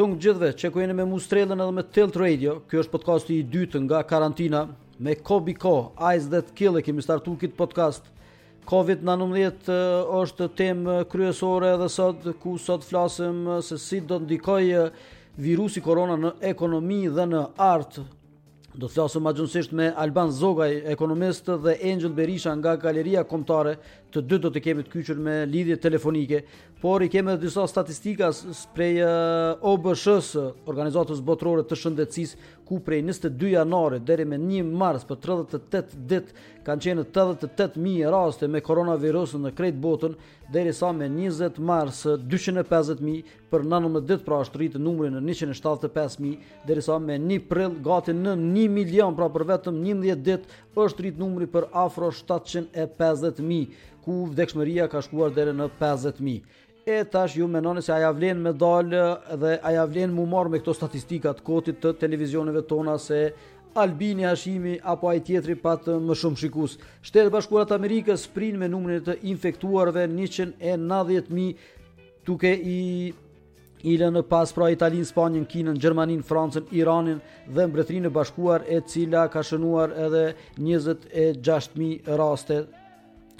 Tung gjithve qeku jeni me mu Strellën edhe me Tilt Radio, ky është podcasti i dytë nga karantina, me Kobi Ko, Ice That Kill e kemi startu këtë podcast. Covid-19 është temë kryesore edhe sot, ku sot flasim se si do të ndikojë virusi korona në ekonomi dhe në art. Do të flasim ma gjanësisht me Alban Zogaj, ekonomist dhe Engjëll Berisha nga Galeria Kombëtare, të dy do t'i kemi të kyçur me lidhje telefonike, por i kemi edhe disa statistika prej eh, OBSH-s, Organizatës Botërore të Shëndetësisë, ku prej 22 janarit deri me 1 mars për 38 ditë, kanë qenë 88.000 raste me koronavirus në krejt botën, derisa me 20 mars 250.000, për nëntëmbëdhjetë ditë pra është rritë numri në 175000 derisa me 1 prill gati në 1 milion pra për vetëm 11 ditë është rritë numri për afro 750000 ku vdekshmëria ka shkuar deri në 50000 e tash ju menoni se a ia vlen me dal dhe a ia vlen m'u marrë me këto statistikat kotit të televizioneve tona se Albini, Hashimi apo ai tjetri pat më shumë shikues. Shtetet e Bashkuara të Amerikës prijnë me numrin e të infektuarve 190000 Duke i i lënë pas pra Italinë, Spanjën, Kinën, Gjermaninë, Francën, Iranin dhe Mbretërinë e Bashkuar, e cila ka shënuar edhe 26000 raste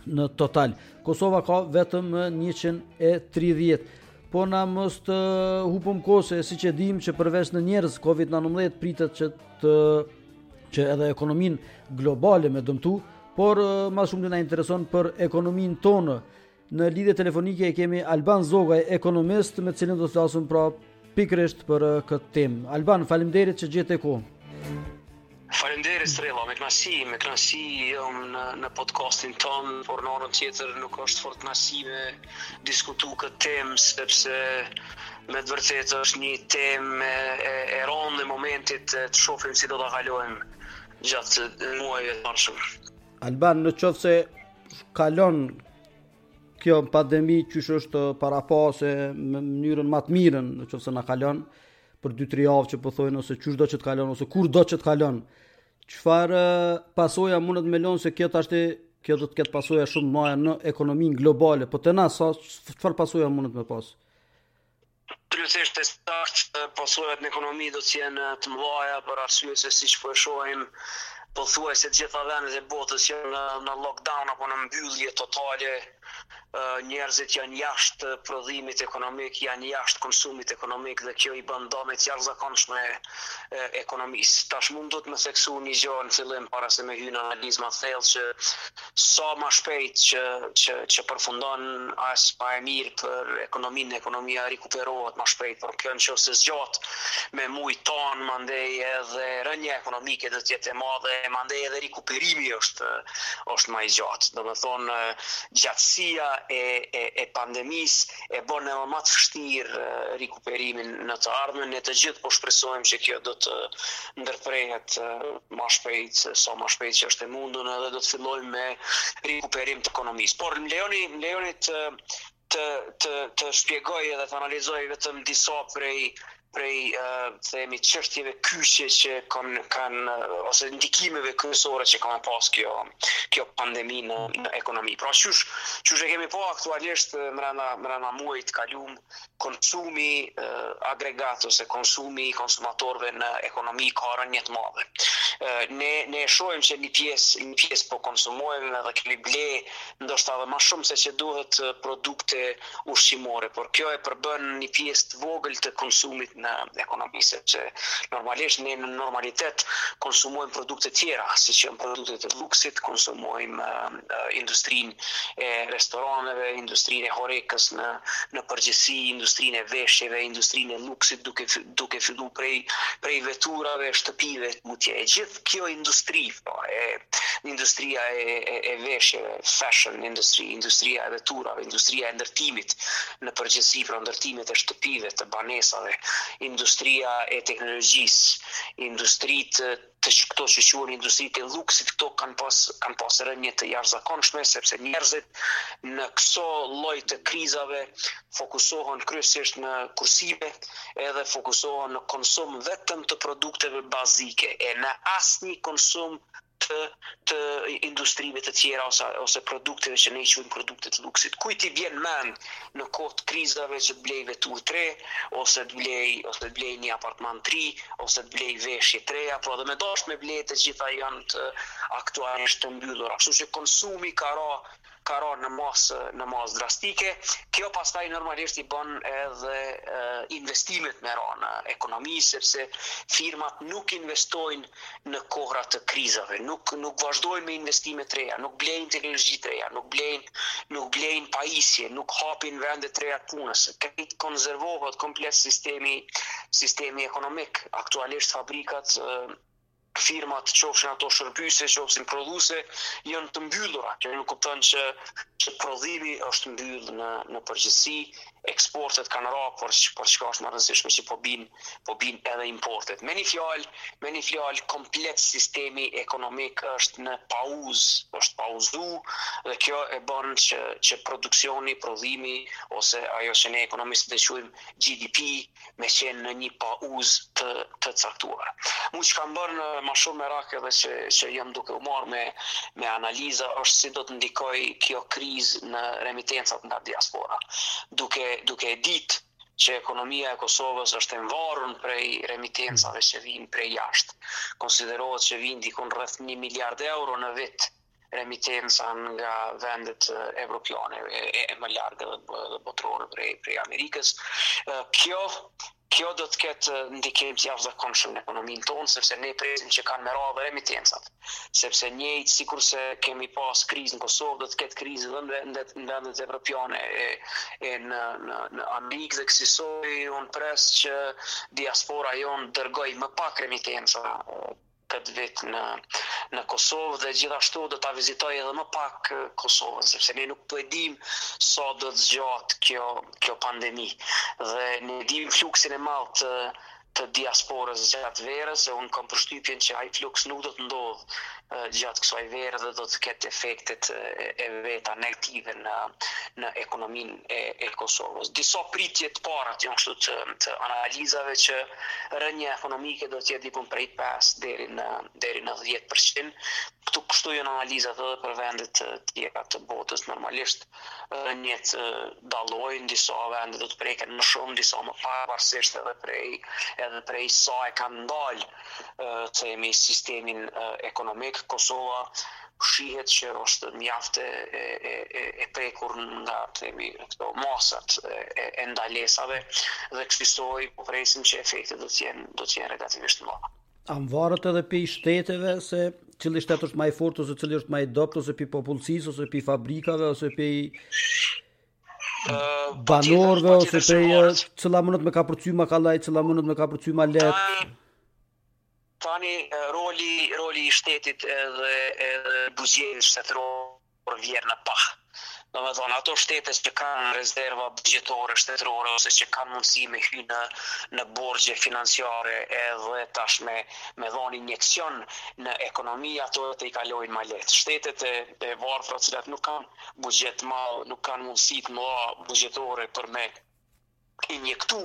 në total. Kosova ka vetëm 130 po ne mos të hupim kohë, se siç e dimë që përveç në njerëz COVID-19 pritet që të që edhe ekonominë globale me dëmtu, por ma shumë të na intereson për ekonominë tonë, Në lidhje telefonike e kemi Alban Zogaj, ekonomist, me të cilin do të flasim pra pikërisht për uh, këtë temë. Alban, faleminderit që gjete kohën. Faleminderit Strella, me kënaqësi, me kënaqësi jam në, në podcastin tënd, por në anën tjetër nuk është fort kënaqësi me diskutu këtë temë sepse me të vërtetë është një temë e, e rëndë e momentit të shohim si do ta kalojmë gjatë muajve të ardhshëm. Alban në qoftë se kalon kjo pandemi qysh është parapa se në mënyrën ma të mirën në qoftë se na kalon për 2-3 javë që po thojnë ose qysh do që të kalon ose kur do që të kalon çfarë pasoja mundet me lanë se kjo tashti kjo do të ketë pasoja shumë të mëdhaja në ekonominë globale po te na sa çfarë pasoja mundet me pasë Plotësisht e saktë, pasojat në ekonomi do të jenë të mëdha për arsye se siç po e shohim pothuajse të gjitha vendet e botës janë në, në lockdown apo në mbyllje totale, njerëzit janë jashtë prodhimit ekonomik, janë jashtë konsumit ekonomik dhe kjo i bën dëme të jashtëzakonshme ekonomisë. Tash mu duhet me theksu një gjë në fillim para se me hyjë në analizë ma thellë që sa më shpejt që që që përfundon as më e mirë për ekonominë, ekonomia rikuperohet më shpejt, por kjo nëse zgjat me muj tonë, mandej edhe rënia ekonomike do të jetë e madhe, mandej edhe rikuperimi është është më i gjatë. Domethënë gjatësia e e, e pandemisë e bën edhe më të vështirë perimin në të ardhmen. Ne të gjithë po shpresojmë që kjo do të ndërprehet ma shpejt, sa ma shpejt që është e mundun edhe do të fillojmë me rikuperim të ekonomisë. Por më lejoni, më lejoni të të të të shpjegoj edhe të analizoj vetëm disa prej prej uh, themi çështjeve kyçe që kanë kanë ose ndikimeve kryesore që kanë pas kjo kjo pandemi në, në ekonomi. Pra çush çush e kemi pa aktualisht mbrenda mbrenda muajit të kaluam konsumi agregat ose konsumi i konsumatorëve në ekonomi ka rënie të madhe. Ne ne e shohim që një pjesë një pjesë po konsumojmë dhe kemi ble ndoshta edhe më shumë se që duhet produkte ushqimore, por kjo e përbën një pjesë të vogël të konsumit në ekonomi sepse normalisht ne në normalitet konsumojmë produkte tjera, siç janë produkte të luksit, konsumojmë industrinë e restoraneve, industrinë e horekës në në përgjithësi, industrinë e veshjeve, industrinë e luksit duke duke filluar prej prej veturave, shtëpive, tutje. E gjithë kjo industri, po, e industria e, e, e veshjeve, fashion industry, industria e veturave, industria e ndërtimit në përgjithësi, pra ndërtimet e shtëpive, të banesave, industria e teknologjisë, industritë të këto që quhen industritë e lluksit këto kanë pas kanë pas rënie të jashtëzakonshme sepse njerëzit në këso lloj të krizave fokusohen kryesisht në kursime edhe fokusohen në konsum vetëm të produkteve bazike e në asnjë konsum të të industrive të tjera ose ose produkteve që ne i quajmë produkte të lluksit. Kujt i vjen mend në kohë të krizave që të blejë veturë të re, ose të blejë, ose të blejë një apartman të ri, ose të blejë veshje të reja, po edhe me dashtë me ble të gjitha janë të aktualisht të mbyllur. Kështu që konsumi ka ra ka ra në masë në masë drastike. Kjo pastaj normalisht i bën edhe e, investimet me ra në ekonomi sepse firmat nuk investojnë në kohra të krizave, nuk nuk vazhdojnë me investime të reja, nuk blejnë teknologji të reja, nuk blejnë shtet, nuk blejnë pajisje, nuk hapin vende të reja të punës, krejt konzervohet komplet sistemi sistemi ekonomik. Aktualisht fabrikat firmat, qofshin ato shërbëse, qofshin prodhuese, janë të mbyllura. Kjo nënkupton që që prodhimi është mbyll në në përgjithësi, eksportet kanë ra por por çka është më rëndësishme që po bin po bin edhe importet me një fjalë me një fjalë komplet sistemi ekonomik është në pauzë është pauzu dhe kjo e bën që që produksioni prodhimi ose ajo që ne ekonomistët e quajmë GDP me qenë në një pauzë të të caktuar. Mu çka m'bën ma shumë merak edhe që, që jam duke u marrë me, me analiza është si do të ndikoj kjo krizë në remitencat nga diaspora. Duke, duke e ditë që ekonomia e Kosovës është e mvarun prej remitencave që vijnë prej jashtë. Konsiderohet që vijnë dikun rreth një miliard euro në vit remitenca nga vendet evropiane e, e më larg dhe botërore prej, prej Amerikës. Kjo Kjo do të ketë ndikim të jashtëzakonshëm në ekonominë tonë, sepse ne presim që kanë me ra dhe remitencat. Sepse njëjtë sikurse kemi pas krizë në Kosovë, do të ketë krizë dhe në vendet në vendet evropiane e, e në në në Amerikë dhe kësisoj un pres që diaspora jonë të dërgojë më pak remitenca këtë vit në në Kosovë dhe gjithashtu do ta vizitojë edhe më pak Kosovën sepse ne nuk po e dimë sa do të zgjasë kjo kjo pandemi dhe ne dimë fluksin e madh të të diasporës gjatë verës e unë kam përshtypjen që ai fluks nuk do të ndodhë gjatë kësaj vere dhe do të ketë efektet e veta negative në në ekonominë e, e Kosovës. Disa pritje të para të janë kështu të, të analizave që rënia ekonomike do të jetë diku prej 5 deri në deri në 10%. Këtu kështu janë analizat edhe për vende të tjera të botës. Normalisht rëniet dallojnë, disa vende do të preken më shumë, disa më pak, varësisht edhe prej edhe prej sa e kanë ndal themi sistemin ekonomik Kosova shihet që është mjaft e, e, e, e prekur nga themi këto masat e, e, e ndalesave dhe kësisoj po presim që efektet do të jenë do të jenë relativisht më. A mvarët edhe pi shteteve se cili shtet është ma i fortë ose cili është ma i dobët ose pi popullsisë ose pi fabrikave ose pi banorëve ose pi cila mundot me kapërcy ma kollaj, cila mundot me kapërcy ma lehtë. Tani roli roli i shtetit edhe edhe buxhetit shtetëror vjen në pah. Domethënë ato shtete që kanë rezerva buxhetore shtetërore ose që kanë mundësi me hy në në borxhe financiare edhe tash me me dhënë injeksion në ekonomi ato të i kalojnë ma lehtë. Shtetet e, e varfra të cilat nuk kanë buxhet të madh, nuk kanë mundësi të mëdha buxhetore për me injektu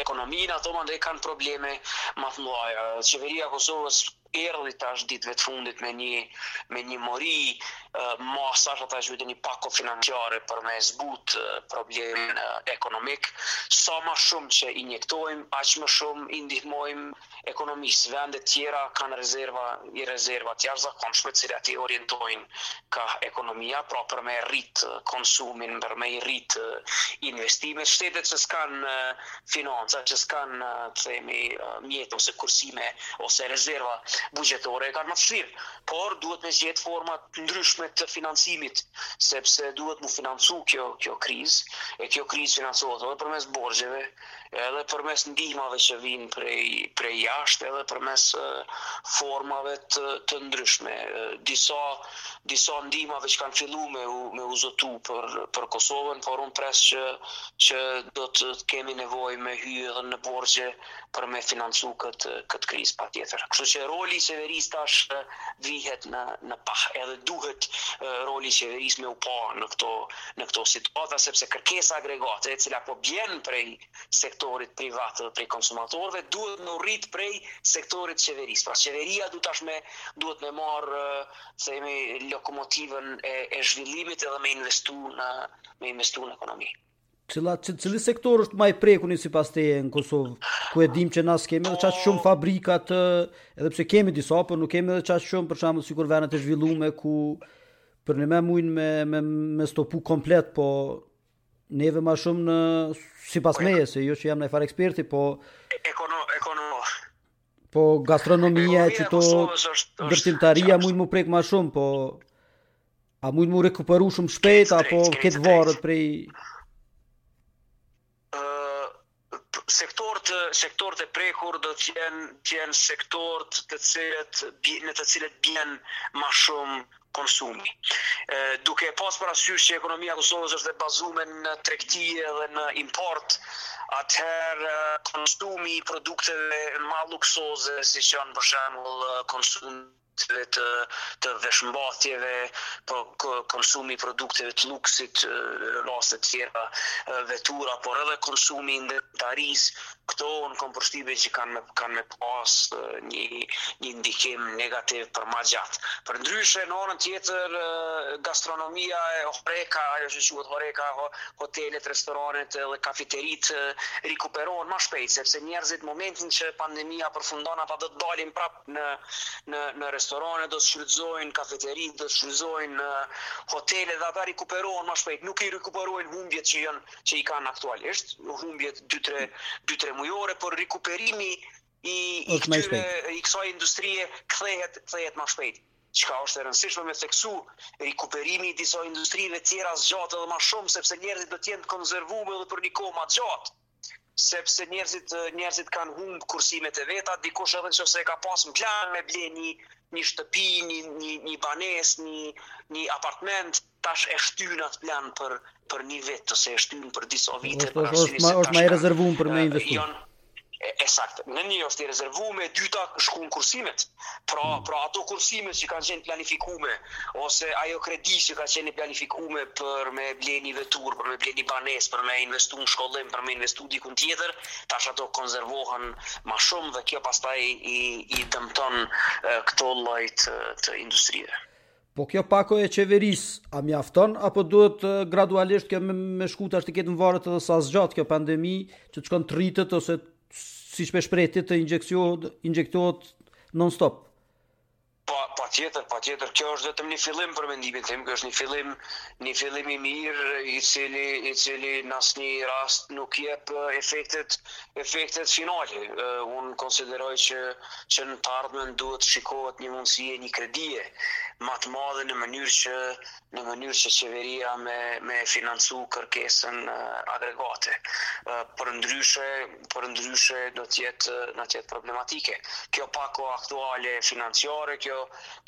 ekonominë, ato mandej kanë probleme më të mëdha. Qeveria e Kosovës erdhi tash ditëve të fundit me një me një mori masash ata quajtën një pako financiare për me zbut problemin ekonomik. Sa ma shumë që injektojmë, aq më shumë i ndihmojmë ekonomisë, vendet tjera kanë rezerva, rezerva të jashtëzakonshme të cilat i orientojnë kah ekonomia, pra për me rrit konsumin, për me i rrit investimet, shtetet që s'kanë financa, që s'kanë të themi mjete ose kursime ose rezerva buxhetore e kanë ma vshtirë, por duhet me gjetë forma të ndryshme të financimit, sepse duhet m'u financu kjo kjo krizë, e kjo krizë financohet edhe përmes borxheve, edhe përmes ndihmave që vijnë prej prej jashtë edhe përmes formave të, të ndryshme disa disa ndihmave që kanë fillu me u me u zotu për për Kosovën por unë pres që që do të kemi nevojë me hy edhe në borxhe për me financu këtë këtë krizë patjetër kështu që roli i qeverisë tash vihet në në pah edhe duhet roli i qeverisë me u pa në këto në këto situata sepse kërkesa agregate e cila po bjen prej sektorit privat dhe prej konsumatorëve duhet me u rrit prej sektorit të qeverisë. Pra qeveria duhet tash me, duhet me marrë themi lokomotivën e, e zhvillimit edhe me investu në me investu në ekonomi. Cila, cili sektor është ma i prekuni sipas teje në Kosovë, ku e dim që na s'kemi edhe qaqë shumë fabrika, edhe pse kemi disa, por nuk kemi edhe qaqë shumë, për shembull sikur vendet e zhvillume, ku Për me mujtë me, me, me stopu komplet, po neve ma shumë në sipas meje, se jo që jam najfarë eksperti, po... Ekono, ekono... Po gastronomia e qeto ndërtimtaria mujnë m'u prek ma shumë, po... A mujnë m'u rekuperu shumë shpejt, apo kjo varet prej... sektorët sektorët e prekur do të jenë të jenë sektorët të cilët në të cilët bjen ma shumë konsumi. E, duke pas parasysh që ekonomia e Kosovës është e bazume në tregti dhe në import, atëherë konsumi i produkteve ma luksoze, siç janë për shembull konsumi i të të veshmbathjeve, po konsumi i produkteve të luksit, raste të tjera, vetura, por edhe konsumi i ndërtimtarisë, këto unë kam përshtypje që kanë kanë me pas një një ndikim negativ për ma gjatë. Përndryshe në anën tjetër gastronomia e horeka, ajo që quhet horeka, hotelet, restoranet dhe kafeteritë rikuperohen ma shpejt, sepse njerëzit momentin që pandemia përfundon ata do të dalin prap në në në restorante do të shfrytëzojnë, kafeteritë do të shfrytëzojnë, në hotele dhe ata rikuperohen ma shpejt, nuk i rikuperojnë humbjet që janë që i kanë aktualisht, humbjet 2-3 2-3 mujore, por rikuperimi i i këtyre i kësaj industrie kthehet kthehet ma shpejt. Çka është e rëndësishme me theksu, rikuperimi i disa industrive të tjera zgjat edhe ma shumë sepse njerëzit do të jenë të konservum edhe për një kohë ma gjatë. sepse njerëzit njerëzit kanë humb kursimet e veta, dikush edhe nëse e ka pas në plan me ble një një shtëpi, një një një banesë, një një apartament, tash e shtyn atë plan për për një vit ose e shtyn për disa vite për arsye se është më i rezervuar për me investuar. Po, e saktë. Nën një është i rezervum, e dyta shkun kursimet. Pra, pra ato kursime që kanë qenë planifikume, ose ajo kredi që ka qenë planifikume për me ble një veturë, për me ble një banesë, për me investu në shkollim, për me investu dikun tjetër, tash ato konservohen ma shumë dhe kjo pastaj i, i dëmton këto lloj të industrive. Po kjo pako e qeverisë, a mjafton, apo duhet gradualisht kjo me, me shku tash të ketë varet edhe sa zgjat kjo pandemi, që të shkon të rritet ose siç u shprehët ti të injektohet injektohet non stop. Pa patjetër, patjetër, kjo është vetëm një fillim për mendimin tem, kjo është një fillim, një fillim i mirë i cili i cili në asnjë rast nuk jep efektet efektet finale. Un konsideroj që që në të ardhmen duhet të shikohet një mundësi e një kredie ma të madhe në mënyrë që në mënyrë që qeveria me me e financu kërkesën agregate. Përndryshe, përndryshe do të jetë do të jetë problematike. Kjo pako aktuale financiare, kjo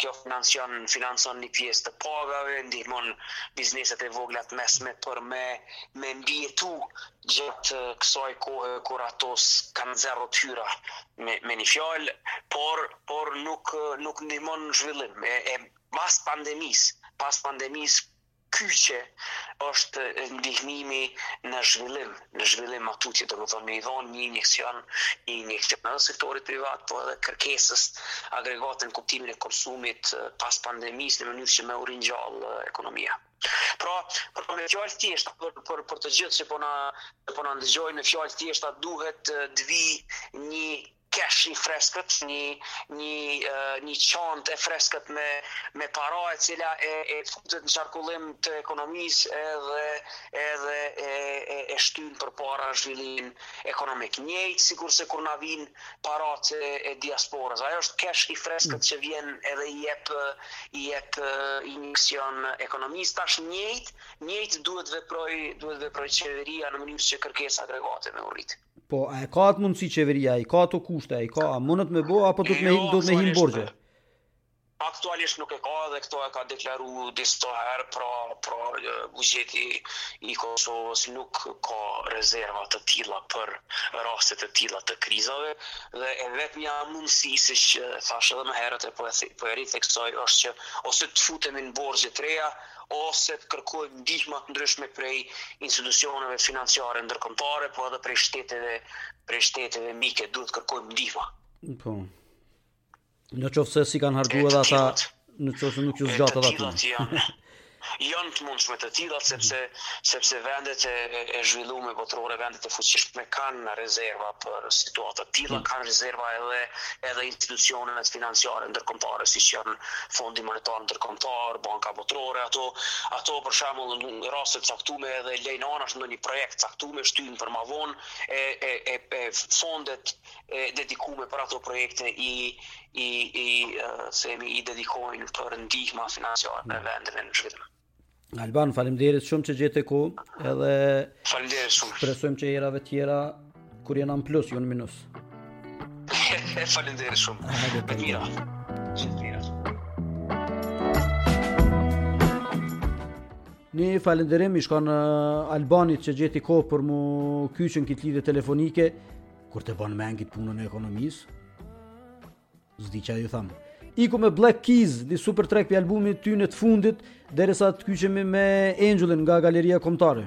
kjo financon financon një pjesë të pagave, ndihmon bizneset e vogla të mesme për me me mbijetu gjatë kësaj kohe kur ato kanë zero të hyra me me një fjalë, por por nuk nuk ndihmon zhvillim. E, e Pas pandemisë, pas pandemisë kyçe është ndihmimi në zhvillim, në zhvillim ma tutje, domethënë me i dhënë një injeksion, një injeksion edhe sektorit privat, por edhe kërkesës agregate në kuptimin e konsumit pas pandemisë në mënyrë që me u ringjall ekonomia. Pra, për me fjalë të thjeshta, për, për, për të gjithë që po na, po na ndëgjojnë, me fjalë të thjeshta duhet të vijë një kesh i freskët, një një një çantë e freskët me me para e cila e e futet në qarkullim të ekonomisë edhe edhe e e, e shtyn përpara zhvillimin ekonomik. Njëjtë sikurse kur na vijnë paratë e, e diasporës. Ajo është kesh i freskët mm. që vjen edhe i jep i jep injeksion ekonomisë. Tash njëjtë, njëjtë duhet veprojë, duhet të veprojë qeveria në mënyrë që kërkesa agregate me u rrit. Po, a e ka atë mundësi qeveria, a i ka ato kushte, a i ka, a munët me bo, apo duhet me hi, him, duhet me hi n'borxhe? Aktualisht nuk e ka dhe këto e ka deklaru disa herë, pra, pra, buxheti i Kosovës nuk ka rezerva të tilla për raste të tilla të krizave dhe e vetmja mundësi siç thashë edhe më herët e po e, po e ritheksoj është që ose të futemi në borxhe të reja ose të kërkojmë ndihma të ndryshme prej institucioneve financiare ndërkombëtare, por edhe prej shteteve, prej shteteve mike, duhet të kërkojmë ndihma. Po. Në qoftë se s'i kanë harxhu edhe ata, në qoftë se nuk ju zgjat edhe atyne. janë të mundshme të tilla sepse sepse vendet e, e zhvillume botërore, vendet e fuqishme kanë rezerva për situata të tilla, mm. kanë rezerva edhe edhe institucionet financiare ndërkombëtare siç janë Fondi Monetar Ndërkombëtar, Banka Botërore, ato ato për shembull në raste të caktume edhe lejnë anash ndonjë projekt të caktum e shtyjnë për ma vonë e e e, e fondet e dedikume për ato projekte i i i themi i dedikojnë për ndihma financiare për vendet në zhvillim. Alban, faleminderit shumë që gjete kohë, edhe Faleminderit shumë. Shpresojmë që herave tjera kur jena në plus, jo në minus. Faleminderit shumë. Hajde, të mira. Një falenderim i shkon uh, Albanit që gjeti kohë për m'u kyç në këtë lidhje telefonike kur të ban me mend kit punën e ekonomisë. S'di çka me ju thanë. Ikim me Black Keys, një super track prej albumit tyne të fundit, derisa të kyçemi me Engjëllin nga Galeria Kombëtare.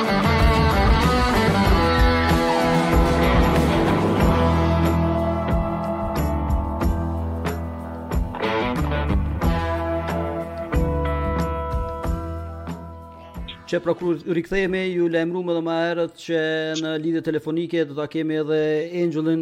Qe pra po rikthehemi ju lajmërum edhe ma herët që në lidhje telefonike do ta kemi edhe Engjëllin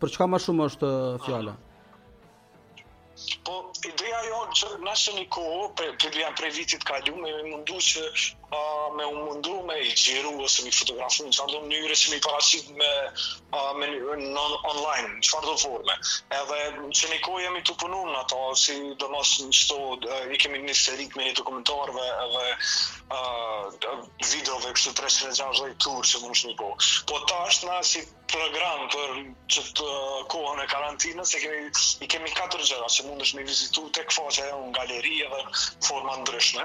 Për çka ma shumë është fjala? Po, ideja u kon qe një kohë, prej, prej, prej, prej vitit kalum, me mundu që a, me u mundu me i xhiru ose me fotografu në çfarëdo mënyre që me i paraqit me, a, me në online, në çfarëdo forme. Edhe qe një kohë jemi tu punu në ato, sidomos në qëto, i kemi një seri të mini dokumentarëve edhe a, videove kështu 360 tur që janë qe një kohë. Po tash na si program për qët kohën e karantinës, e kemi, i kemi katër gjëra që mundesh me i vizitu te faqja jonë galeri edhe forma ndryshme.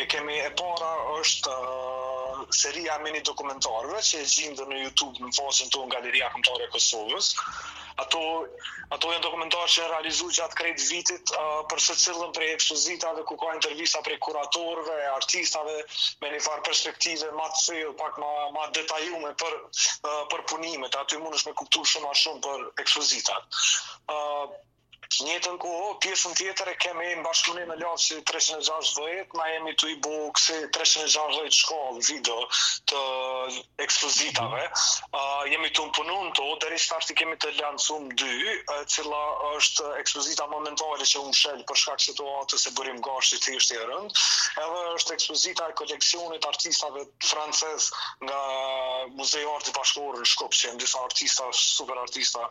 E kemi e para është uh, seria e mini dokumentarëve që e gjeni në Youtube në faqen tonë Galeria Kombëtare e Kosovës. Ato Ato janë dokumentarë që janë realizu gjatë krejt vitit uh, për secilën prej ekspozitave ku ka intervista prej kuratorëve, artistave, me një farë perspektive ma të thellë, pak ma, ma t'detajume për, uh, për punimet. Aty mundesh me kuptu shumë ma shumë për ekspozitat. Uh, njëjtën kohë, pjesën tjetër e kemi në bashkëpunim me Lapsi 360, na jemi tu i bo kësi 360 shkallë videot e ekspozitave. Uh, jemi tu punu n'to, deri sa tash i kemi të lansume dy, e cila është ekspozita momentale që u mshel për shkak situatës e Burim Gashit ishte në rend, edhe është ekspozita e koleksionit t'artistave francez nga Muzeu i Artit Bashkëkohor në Shkup, që janë disa artista, super artista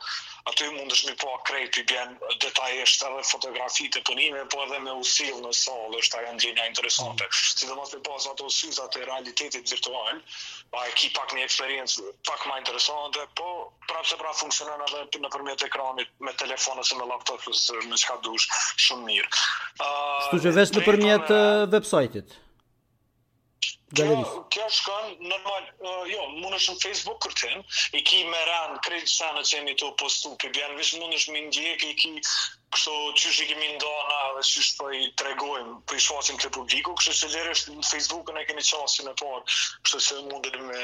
aty mundesh me i pa krejt po i bjen detajisht edhe fotografitë e punimeve, po edhe me u sill në sallë, është ajo ndjenja interesante. Mm. Sidomos me i pas ato syzat e realitetit virtual, po e ki pak një eksperiencë pak ma interesante, po prapëseprapë funksionon edhe nëpërmjet ekranit me telefon ose me laptop, ose me çka dush, shumë mirë. Uh, Shtu që veç nëpërmjet website-it? galerisë. Kjo shkon normal, uh, jo, mundesh në Facebook me kërku, i ki me rend krejt senet që jemi tu postu, po i bjen veç mundesh me ndjek, i ki kështu qysh i kemi nda na dhe qysh po, po i tregojmë, po i shfaqim te publiku, kështu që lirisht në Facebook e keni qasjen e parë, kështu që mundeni me,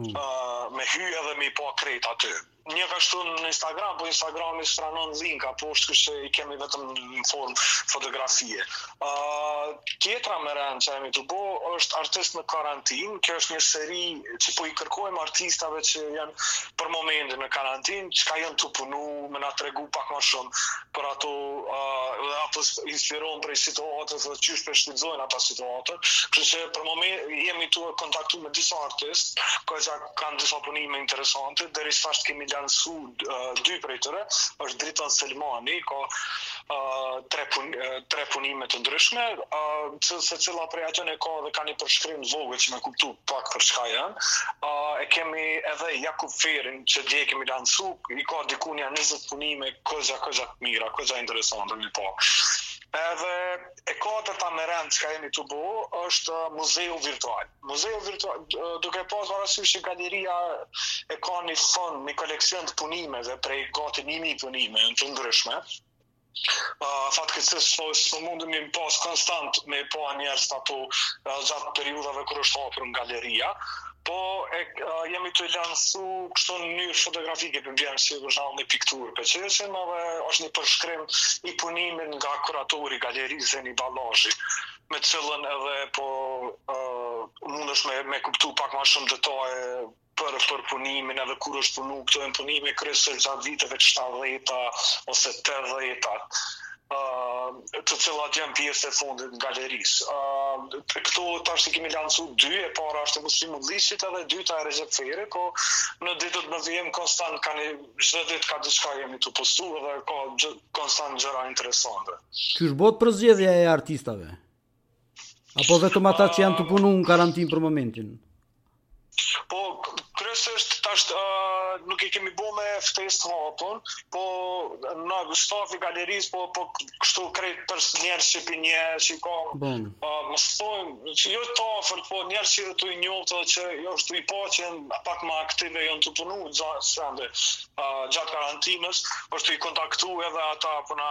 mm. uh, me hy edhe me i pa krejt aty. Njëkashtu në Instagram, po Instagrami s'pranon linka, po është kështu që i kemi vetëm në formë fotografie. Uh, tjetra me rend që jemi tu bo, është artist në karantinë, kjo është një seri që po i kërkojmë artistave që janë për momentin në karantinë, çka janë tu punu, me na tregu pak ma shumë, për ato, uh, dhe a i inspiron prej situatës dhe qysh po e shfrytzojnë ata situatën, kështu që për moment jemi tu kontaktu me disa artistë, kështu Kanë disa punime interesante, deri sa tash kemi lansu dy prej tyre, është Driton Selmani, i ka tre, pun, tre punime të ndryshme, se, secila prej atyne e ka edhe ka një përshkrim t'vogël që me kuptu pak për çka janë. E kemi edhe Jakup Ferrin që dje kemi lansu, i ka dikun nja 20 punime koxha, koxha të mira, koxha interesante, një po. Edhe E katërta me rend çka jemi tu bo është muzeu virtual. Muzeu virtual, duke pas parasysh që galeria e ka një fond, një koleksion të punimeve prej gati 1000 punime të ndryshme. Uh, fatkeqësisht s'po, s'po munden me pas konstant me i pa njerëzt ato gjatë periudhave kur është hapur galeria, Po e jemi tu lansu kështu në mënyrë fotografike po bjen si për shembull një pikturë po e qesim dhe është një përshkrim i punimit nga kuratori galerisë dhe një balajë me cilën edhe po uh, mund është me, me kuptu pak ma shumë detaje për për punimin edhe kur është punu këto janë punime kryesisht gjatë viteve 70-ta ose 80-ta të cilat janë pjesë e fondit të galerisë. Këtu tash i kemi lansu dy, e para është e Muslim Mulliqit edhe e dyta e Rexhep Ferrit, po në ditët në vijim konstant ka një, çdo ditë ka diçka jemi tu postu edhe ka konstant gjëra interesante. Qysh bohet përzgjedhja e artistave? Apo vetëm ata që janë tu punu në karantinë për momentin? Po, kryesisht tash uh, nuk e kemi bo me ftesë të hapur, po na stafi i galerisë, po, po kështu krejt prej njerëzve, prej njerëzve që ka, bon. uh, më stojmë, që jo të ofër, po njerëz që tu i njoftë dhe që jemi tu i pa që janë pak më aktive janë tu punu, gjatë, uh, gjatë karantinës, jemi tu i kontaktu edhe ata po na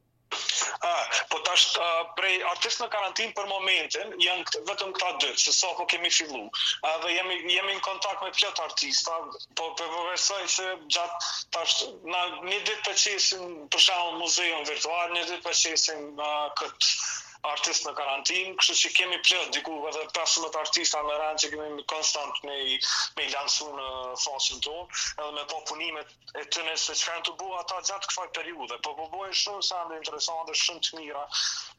Ah, po tash uh, prej artist në karantinë për momentin janë këta, vetëm këta dy, se sapo kemi fillu. Edhe jemi jemi në kontakt me plot artista, po po besoj se gjatë tash na një ditë po e qesim për shembull muzeun virtual, një ditë po e qesim uh, kët artist në karantinë, kështu që kemi plot diku edhe 15 artista në rend që kemi konstant me me lansu në faqen tonë, edhe me po punimet e tyne se çka janë tu bo ata gjatë kësaj periudhe, po po bojnë shumë sende interesante, shumë të mira,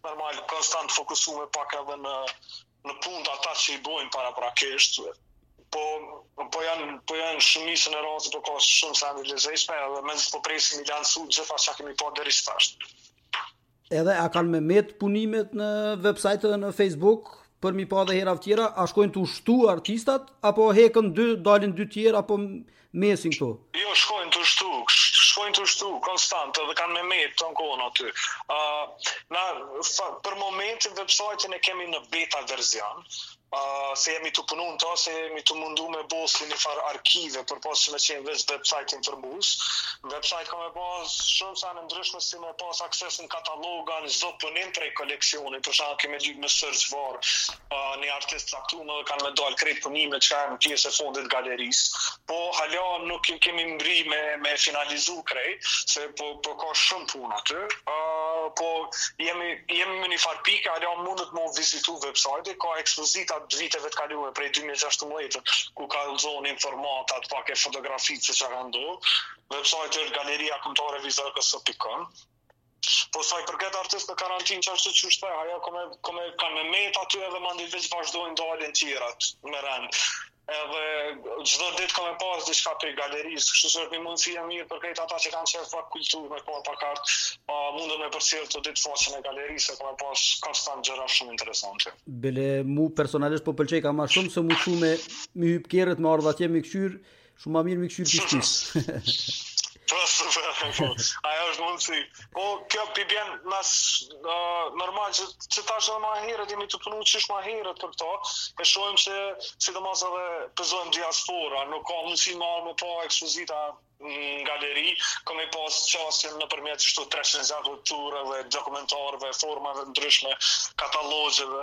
normal, konstant fokusohemi pak edhe në, në punët ata që i bojnë paraprakisht, po, po janë, po janë shumë misën e razë, po ka shumë sende lezetshme, edhe mezi po presim me i lansu të gjitha që kemi pa deri tash. Edhe a kanë me met punimet në website dhe në Facebook për me i pa edhe herave tjera, a shkojnë tu u shtu artistat, apo hekën dy, dalin dy tjera, apo mesin këtu? Jo, shkojnë tu u shtu, shkojnë tu u shtu, konstant, edhe kanë me met tanë kohën aty. Uh, na, fa, për momentin website-in e kemi në beta version, Uh, se jemi tu punu në ta, se jemi tu u mundu me bo si një farë arkive, përpos që me qenë veç website në thelb. Website ka me pas shumë sene të ndryshme si me pas akses në kataloga, në çdo punim prej koleksionit, për shembull ke mundësi me search bar, uh, një artist të caktum edhe kanë me dalë krejt punimet që janë pjesë e fondit të galerisë. Po hala nuk e kemi mbri me e finalizu krejt, se po po ka shumë punë aty. Ë po jemi jemi në një farë pike, hala mundet me u vizitu websajti, ka ekspozita të viteve të kaluara prej dy mijë e gjashtëmbëdhjetë, ku kallëzohen informatat, pak edhe fotografi se çka ka ndodhur. Websajti është galeriakombëtare vizë rks pikë kom. Po sa i përket artist në karantinë që ashtu siç është, ajo ka me ka me kanë me metë aty edhe mandej veç vazhdojnë dalin tjerët me rend. Edhe çdo ditë ka me pas diçka prej galerisë, kështu se është një mundësi e mirë për krejt ata që kanë qejf pak kulturë me pa pak art, pa mundën me përcjell çdo ditë faqen e galerisë, ka me pas konstant gjëra shumë interesante. Bile mu personalisht po pëlqej kah ma shumë se me shku me, me hyp kerrit me ardh atje me kqyrë, Shumë ma mirë me i kqyrë pi shpisë. Po, super, po. Aja është mundësi. Po, kjo po i bjen mas uh, normal që, që tash edhe ma herët, jemi tu punu qysh ma herët për këto, e shohim që sidomos edhe po e zëmë diaspora, nuk ka mundësi ma me pa ekspozita në galeri, ka me pas qasjen nëpërmjet qështu 360 turave, dokumentarëve, formave të ndryshme, katalogjeve,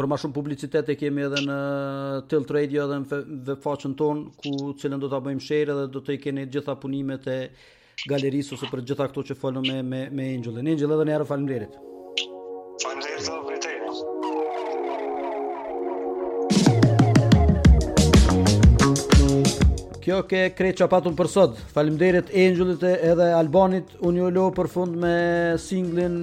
për ma shumë publicitet e kemi edhe në Tilt Radio edhe në uebfaqen tonë, ku cilën do ta bëjmë share edhe do t'i keni gjitha punimet e galerisë ose për gjitha këto që folëm me, me, me Engjëllin. Engjëll edhe një herë falimderit. Falimderit dhe Kjo ke krejt çka patëm për sot. Falimderit Engjëllit edhe Albanit, unë ju lë për fund me singlin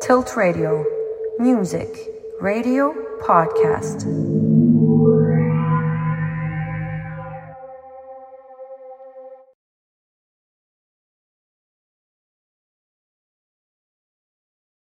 Tilt Radio, music, radio, podcast.